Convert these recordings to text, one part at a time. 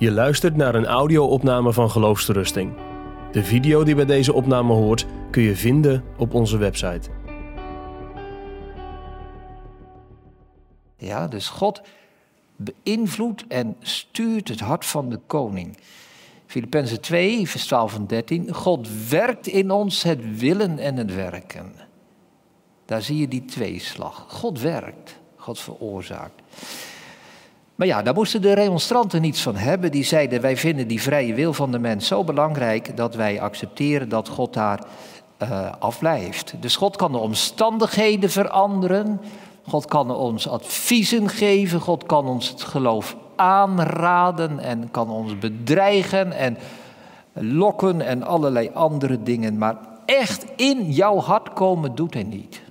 Je luistert naar een audio-opname van Geloofsterusting. De video die bij deze opname hoort kun je vinden op onze website. Ja, dus God beïnvloedt en stuurt het hart van de koning. Filippenzen 2, vers 12 en 13. God werkt in ons het willen en het werken. Daar zie je die tweeslag. God werkt, God veroorzaakt. Maar ja, daar moesten de remonstranten niets van hebben. Die zeiden, wij vinden die vrije wil van de mens zo belangrijk dat wij accepteren dat God daar uh, afblijft. Dus God kan de omstandigheden veranderen. God kan ons adviezen geven. God kan ons het geloof aanraden en kan ons bedreigen en lokken en allerlei andere dingen. Maar echt in jouw hart komen doet hij niet.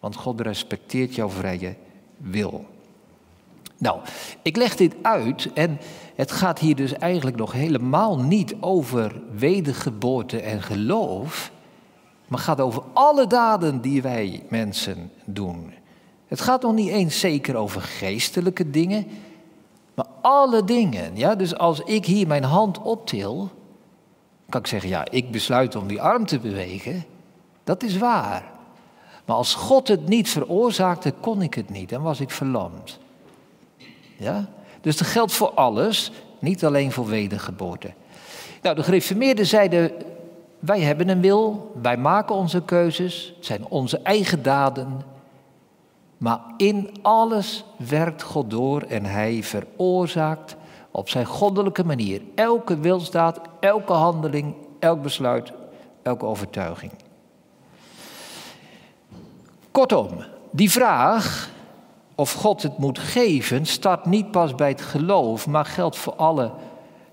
Want God respecteert jouw vrije wil. Nou, ik leg dit uit en het gaat hier dus eigenlijk nog helemaal niet over wedergeboorte en geloof, maar gaat over alle daden die wij mensen doen. Het gaat nog niet eens zeker over geestelijke dingen, maar alle dingen. Ja? Dus als ik hier mijn hand optil, kan ik zeggen, ja, ik besluit om die arm te bewegen. Dat is waar. Maar als God het niet veroorzaakte, kon ik het niet en was ik verlamd. Ja? Dus dat geldt voor alles, niet alleen voor wedergeboorte. Nou, de gereformeerden zeiden, wij hebben een wil, wij maken onze keuzes, het zijn onze eigen daden. Maar in alles werkt God door en hij veroorzaakt op zijn goddelijke manier elke wilsdaad, elke handeling, elk besluit, elke overtuiging. Kortom, die vraag of God het moet geven, start niet pas bij het geloof, maar geldt voor alle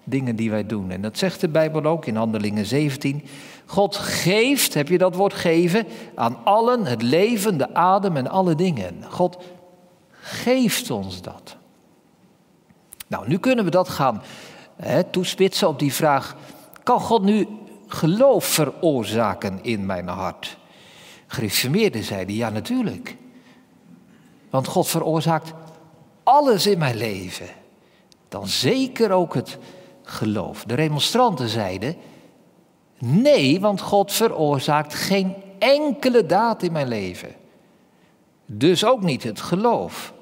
dingen die wij doen. En dat zegt de Bijbel ook in Handelingen 17. God geeft, heb je dat woord geven, aan allen het leven, de adem en alle dingen. God geeft ons dat. Nou, nu kunnen we dat gaan hè, toespitsen op die vraag: kan God nu geloof veroorzaken in mijn hart? Gereformeerden zeiden ja, natuurlijk. Want God veroorzaakt alles in mijn leven. Dan zeker ook het geloof. De remonstranten zeiden: nee, want God veroorzaakt geen enkele daad in mijn leven. Dus ook niet het geloof.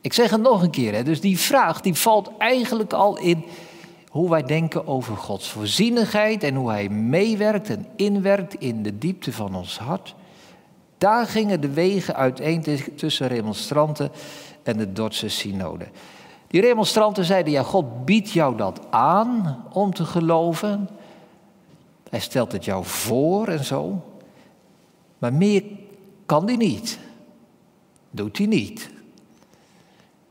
Ik zeg het nog een keer, hè, dus die vraag die valt eigenlijk al in hoe wij denken over Gods voorzienigheid en hoe Hij meewerkt en inwerkt in de diepte van ons hart. Daar gingen de wegen uiteen tussen remonstranten en de Dordtse synode. Die remonstranten zeiden, ja, God biedt jou dat aan om te geloven. Hij stelt het jou voor en zo. Maar meer kan hij niet. Doet hij niet.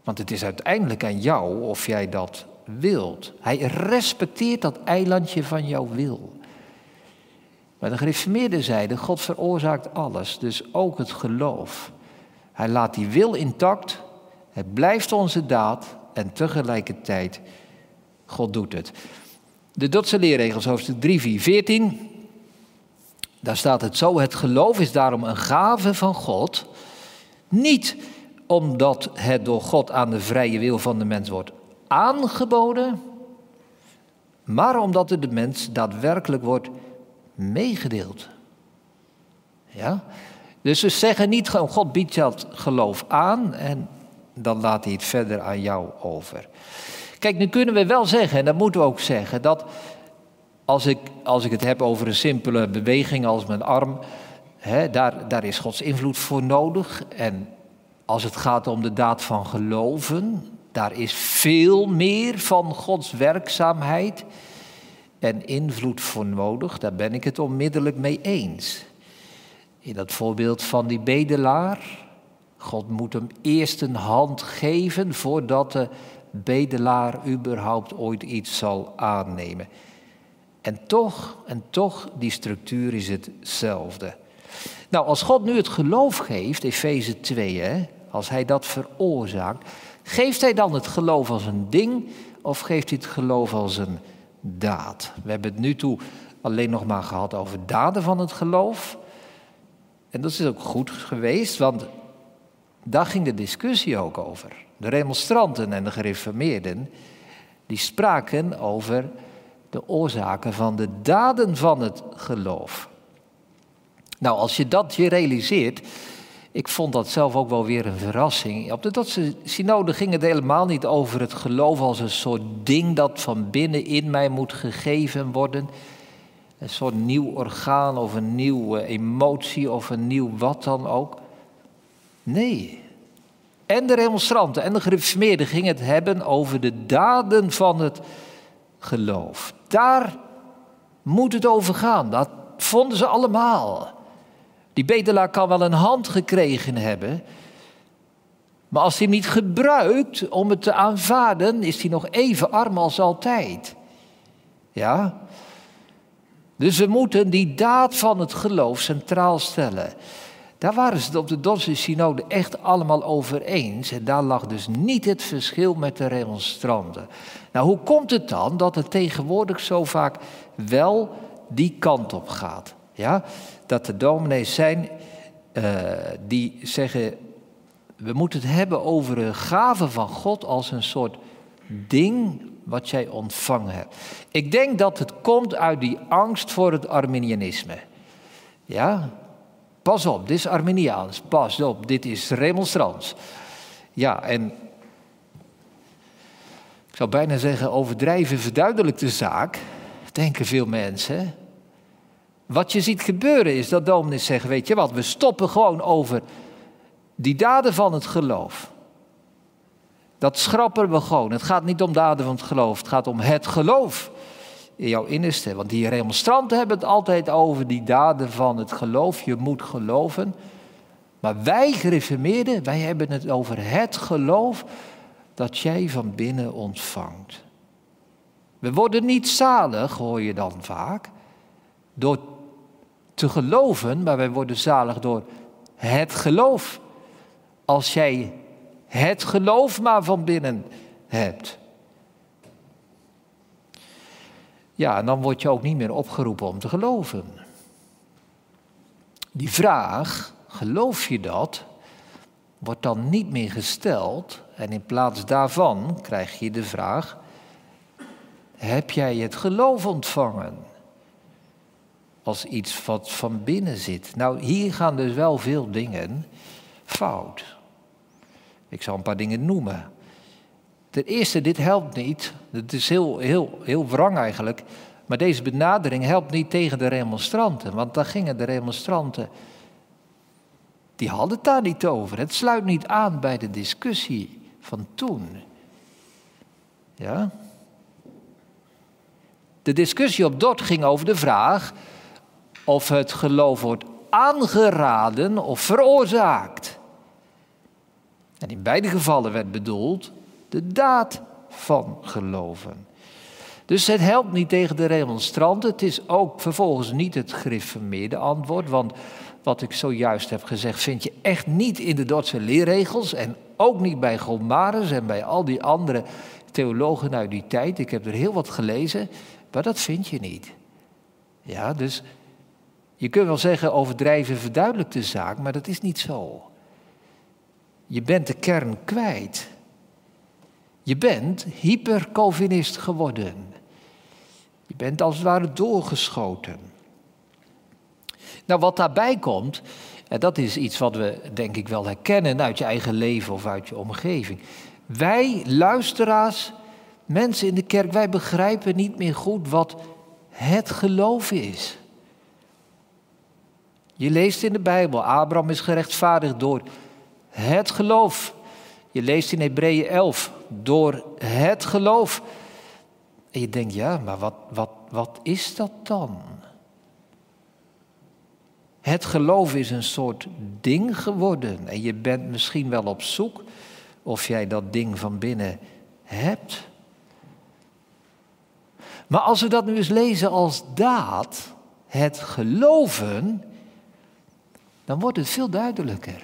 Want het is uiteindelijk aan jou of jij dat wilt. Hij respecteert dat eilandje van jouw wil. Maar de gereformeerden zeiden, God veroorzaakt alles, dus ook het geloof. Hij laat die wil intact, het blijft onze daad en tegelijkertijd, God doet het. De Dotse leerregels, hoofdstuk 3, 4, 14. Daar staat het zo, het geloof is daarom een gave van God, niet omdat het door God aan de vrije wil van de mens wordt aangeboden, maar omdat het de mens daadwerkelijk wordt meegedeeld. Ja? Dus ze zeggen niet gewoon, God biedt het geloof aan en dan laat hij het verder aan jou over. Kijk, nu kunnen we wel zeggen, en dat moeten we ook zeggen, dat als ik, als ik het heb over een simpele beweging als mijn arm, hè, daar, daar is Gods invloed voor nodig. En als het gaat om de daad van geloven, daar is veel meer van Gods werkzaamheid en invloed voor nodig. Daar ben ik het onmiddellijk mee eens. In dat voorbeeld van die bedelaar. God moet hem eerst een hand geven voordat de bedelaar überhaupt ooit iets zal aannemen. En toch, en toch, die structuur is hetzelfde. Nou, als God nu het geloof geeft, Efeze 2, hè, als hij dat veroorzaakt, geeft hij dan het geloof als een ding of geeft hij het geloof als een daad? We hebben het nu toe alleen nog maar gehad over daden van het geloof. En dat is ook goed geweest, want daar ging de discussie ook over. De remonstranten en de gereformeerden, die spraken over de oorzaken van de daden van het geloof. Nou, als je dat je realiseert, ik vond dat zelf ook wel weer een verrassing. Op de Dotse synode ging het helemaal niet over het geloof als een soort ding dat van binnen in mij moet gegeven worden. Een soort nieuw orgaan of een nieuwe emotie of een nieuw wat dan ook. Nee. En de remonstranten en de gereformeerden gingen het hebben over de daden van het geloof. Daar moet het over gaan. Dat vonden ze allemaal. Die bedelaar kan wel een hand gekregen hebben. Maar als hij hem niet gebruikt om het te aanvaarden, is hij nog even arm als altijd. Ja? Dus we moeten die daad van het geloof centraal stellen. Daar waren ze het op de Dordtse synode echt allemaal over eens. En daar lag dus niet het verschil met de remonstranten. Nou, hoe komt het dan dat het tegenwoordig zo vaak wel die kant op gaat? Ja? Dat er dominees zijn uh, die zeggen, we moeten het hebben over een gave van God als een soort ding wat jij ontvangen hebt. Ik denk dat het komt uit die angst voor het Arminianisme. Ja, pas op, dit is Arminiaans. Pas op, dit is remonstrans. Ja, en ik zou bijna zeggen, overdrijven verduidelijkt de zaak, denken veel mensen. Wat je ziet gebeuren is dat dominees zeggen, weet je wat, we stoppen gewoon over die daden van het geloof. Dat schrappen we gewoon. Het gaat niet om daden van het geloof, het gaat om het geloof in jouw innerste. Want die remonstranten hebben het altijd over die daden van het geloof. Je moet geloven. Maar wij gereformeerden, wij hebben het over het geloof dat jij van binnen ontvangt. We worden niet zalig, hoor je dan vaak, door te geloven, maar wij worden zalig door het geloof. Als jij het geloof maar van binnen hebt. Ja, en dan word je ook niet meer opgeroepen om te geloven. Die vraag, geloof je dat, wordt dan niet meer gesteld. En in plaats daarvan krijg je de vraag, heb jij het geloof ontvangen? Als iets wat van binnen zit. Nou, hier gaan dus wel veel dingen fout. Ik zal een paar dingen noemen. Ten eerste, dit helpt niet. Het is heel, heel, heel wrang eigenlijk. Maar deze benadering helpt niet tegen de remonstranten. Want daar gingen de remonstranten. Die hadden het daar niet over. Het sluit niet aan bij de discussie van toen. Ja? De discussie op Dort ging over de vraag of het geloof wordt aangeraden of veroorzaakt. En in beide gevallen werd bedoeld de daad van geloven. Dus het helpt niet tegen de remonstranten. Het is ook vervolgens niet het gereformeerde antwoord. Want wat ik zojuist heb gezegd, vind je echt niet in de Dordtse leerregels. En ook niet bij Gomarus en bij al die andere theologen uit die tijd. Ik heb er heel wat gelezen, maar dat vind je niet. Ja, dus je kunt wel zeggen, overdrijven verduidelijkt de zaak, maar dat is niet zo. Je bent de kern kwijt. Je bent hyper-Calvinist geworden. Je bent als het ware doorgeschoten. Nou, wat daarbij komt, dat is iets wat we denk ik wel herkennen uit je eigen leven of uit je omgeving. Wij, luisteraars, mensen in de kerk, wij begrijpen niet meer goed wat het geloof is. Je leest in de Bijbel, Abraham is gerechtvaardigd door het geloof. Je leest in Hebreeën 11, door het geloof. En je denkt, ja, maar wat, wat, wat is dat dan? Het geloof is een soort ding geworden. En je bent misschien wel op zoek of jij dat ding van binnen hebt. Maar als we dat nu eens lezen als daad, het geloven, dan wordt het veel duidelijker.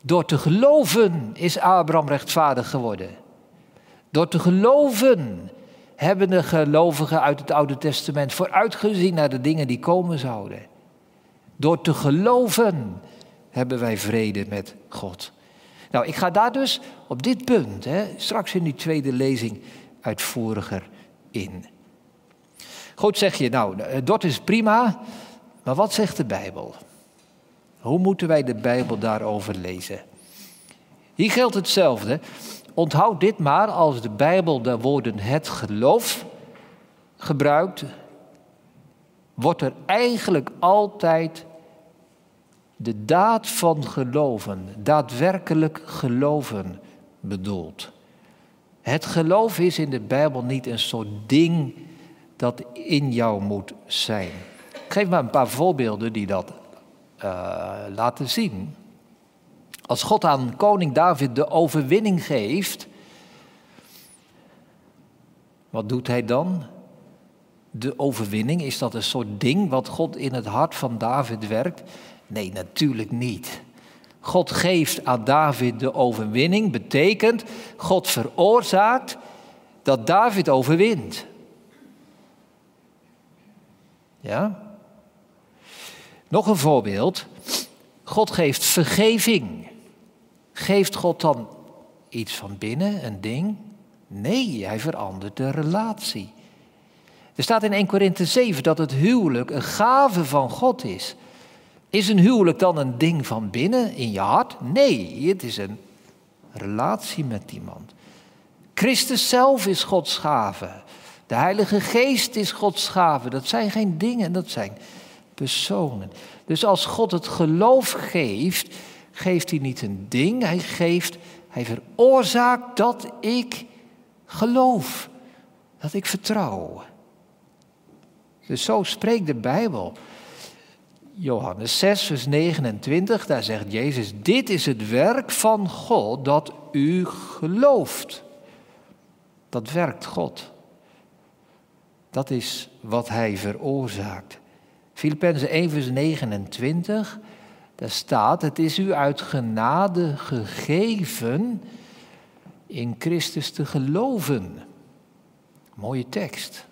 Door te geloven is Abraham rechtvaardig geworden. Door te geloven hebben de gelovigen uit het Oude Testament vooruitgezien naar de dingen die komen zouden. Door te geloven hebben wij vrede met God. Nou, ik ga daar dus op dit punt, hè, straks in die tweede lezing, uitvoeriger in. Goed, zeg je, nou, eh, dat is prima, maar wat zegt de Bijbel? Hoe moeten wij de Bijbel daarover lezen? Hier geldt hetzelfde. Onthoud dit maar als de Bijbel de woorden het geloof gebruikt, wordt er eigenlijk altijd de daad van geloven, daadwerkelijk geloven bedoeld. Het geloof is in de Bijbel niet een soort ding dat in jou moet zijn. Geef maar een paar voorbeelden die dat uh, laten zien. Als God aan koning David de overwinning geeft, wat doet hij dan? De overwinning, is dat een soort ding wat God in het hart van David werkt? Nee, natuurlijk niet. God geeft aan David de overwinning, betekent God veroorzaakt dat David overwint. Ja? Nog een voorbeeld. God geeft vergeving. Geeft God dan iets van binnen, een ding? Nee, hij verandert de relatie. Er staat in 1 Korinthe 7 dat het huwelijk een gave van God is. Is een huwelijk dan een ding van binnen in je hart? Nee, het is een relatie met iemand. Christus zelf is Gods gave. De Heilige Geest is Gods gave. Dat zijn geen dingen, dat zijn Dus als God het geloof geeft, geeft hij niet een ding, hij geeft, hij veroorzaakt dat ik geloof, dat ik vertrouw. Dus zo spreekt de Bijbel. Johannes 6, vers 29, daar zegt Jezus, dit is het werk van God dat u gelooft. Dat werkt God. Dat is wat hij veroorzaakt. Filippenzen 1, vers 29, daar staat, het is u uit genade gegeven in Christus te geloven. Mooie tekst.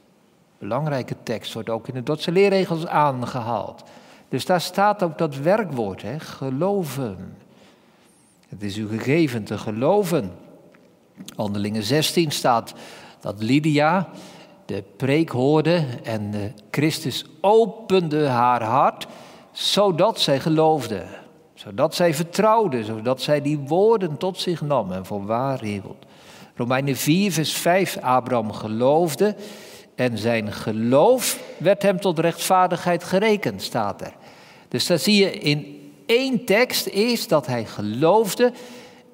Belangrijke tekst, wordt ook in de Dordtse leerregels aangehaald. Dus daar staat ook dat werkwoord, hè, geloven. Het is u gegeven te geloven. Handelingen 16 staat dat Lydia de preek hoorde en Christus opende haar hart, zodat zij geloofde, zodat zij vertrouwde, zodat zij die woorden tot zich nam en voor waar hield. Romeinen 4, vers 5, Abraham geloofde en zijn geloof werd hem tot rechtvaardigheid gerekend, staat er. Dus daar zie je in één tekst is dat hij geloofde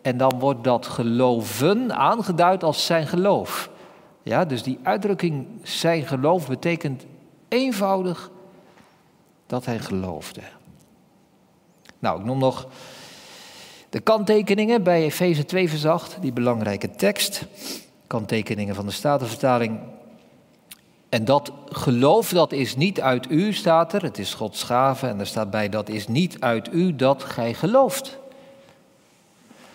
en dan wordt dat geloven aangeduid als zijn geloof. Ja, dus die uitdrukking zijn geloof betekent eenvoudig dat hij geloofde. Nou, ik noem nog de kanttekeningen bij Efeze 2 vers 8, die belangrijke tekst. Kanttekeningen van de Statenvertaling. En dat geloof, dat is niet uit u, staat er. Het is Gods gave. En er staat bij, dat is niet uit u dat gij gelooft.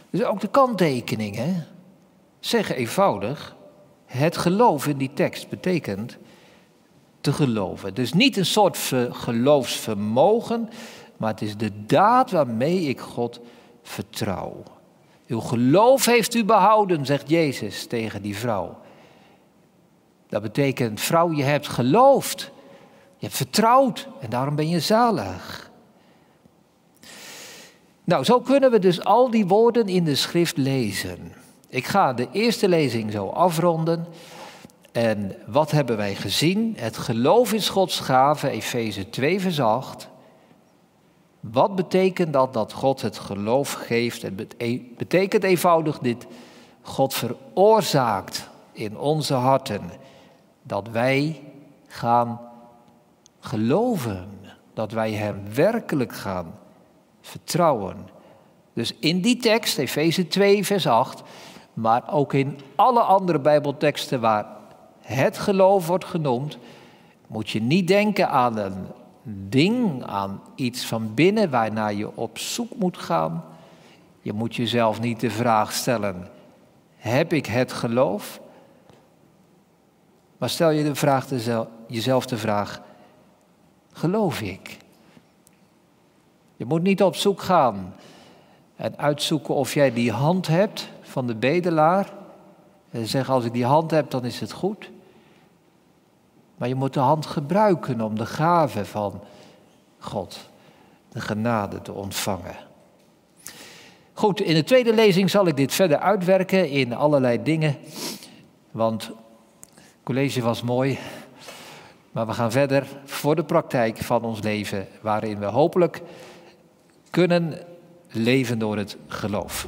Dus ook de kanttekeningen zeggen eenvoudig, het geloof in die tekst betekent te geloven. Dus niet een soort geloofsvermogen, maar het is de daad waarmee ik God vertrouw. Uw geloof heeft u behouden, zegt Jezus tegen die vrouw. Dat betekent, vrouw, je hebt geloofd. Je hebt vertrouwd en daarom ben je zalig. Nou, zo kunnen we dus al die woorden in de schrift lezen. Ik ga de eerste lezing zo afronden. En wat hebben wij gezien? Het geloof is Gods gave, Efeze 2, vers 8. Wat betekent dat dat God het geloof geeft? Het betekent eenvoudig dit: God veroorzaakt in onze harten dat wij gaan geloven, dat wij Hem werkelijk gaan vertrouwen. Dus in die tekst, Efeze 2, vers 8, maar ook in alle andere Bijbelteksten waar het geloof wordt genoemd, moet je niet denken aan een ding, aan iets van binnen waarnaar je op zoek moet gaan. Je moet jezelf niet de vraag stellen: heb ik het geloof? Maar stel je de vraag jezelf de vraag: geloof ik? Je moet niet op zoek gaan en uitzoeken of jij die hand hebt van de bedelaar. En zeggen als ik die hand heb, dan is het goed. Maar je moet de hand gebruiken om de gave van God, de genade te ontvangen. Goed, in de tweede lezing zal ik dit verder uitwerken in allerlei dingen. Want het college was mooi. Maar we gaan verder voor de praktijk van ons leven, waarin we hopelijk kunnen leven door het geloof.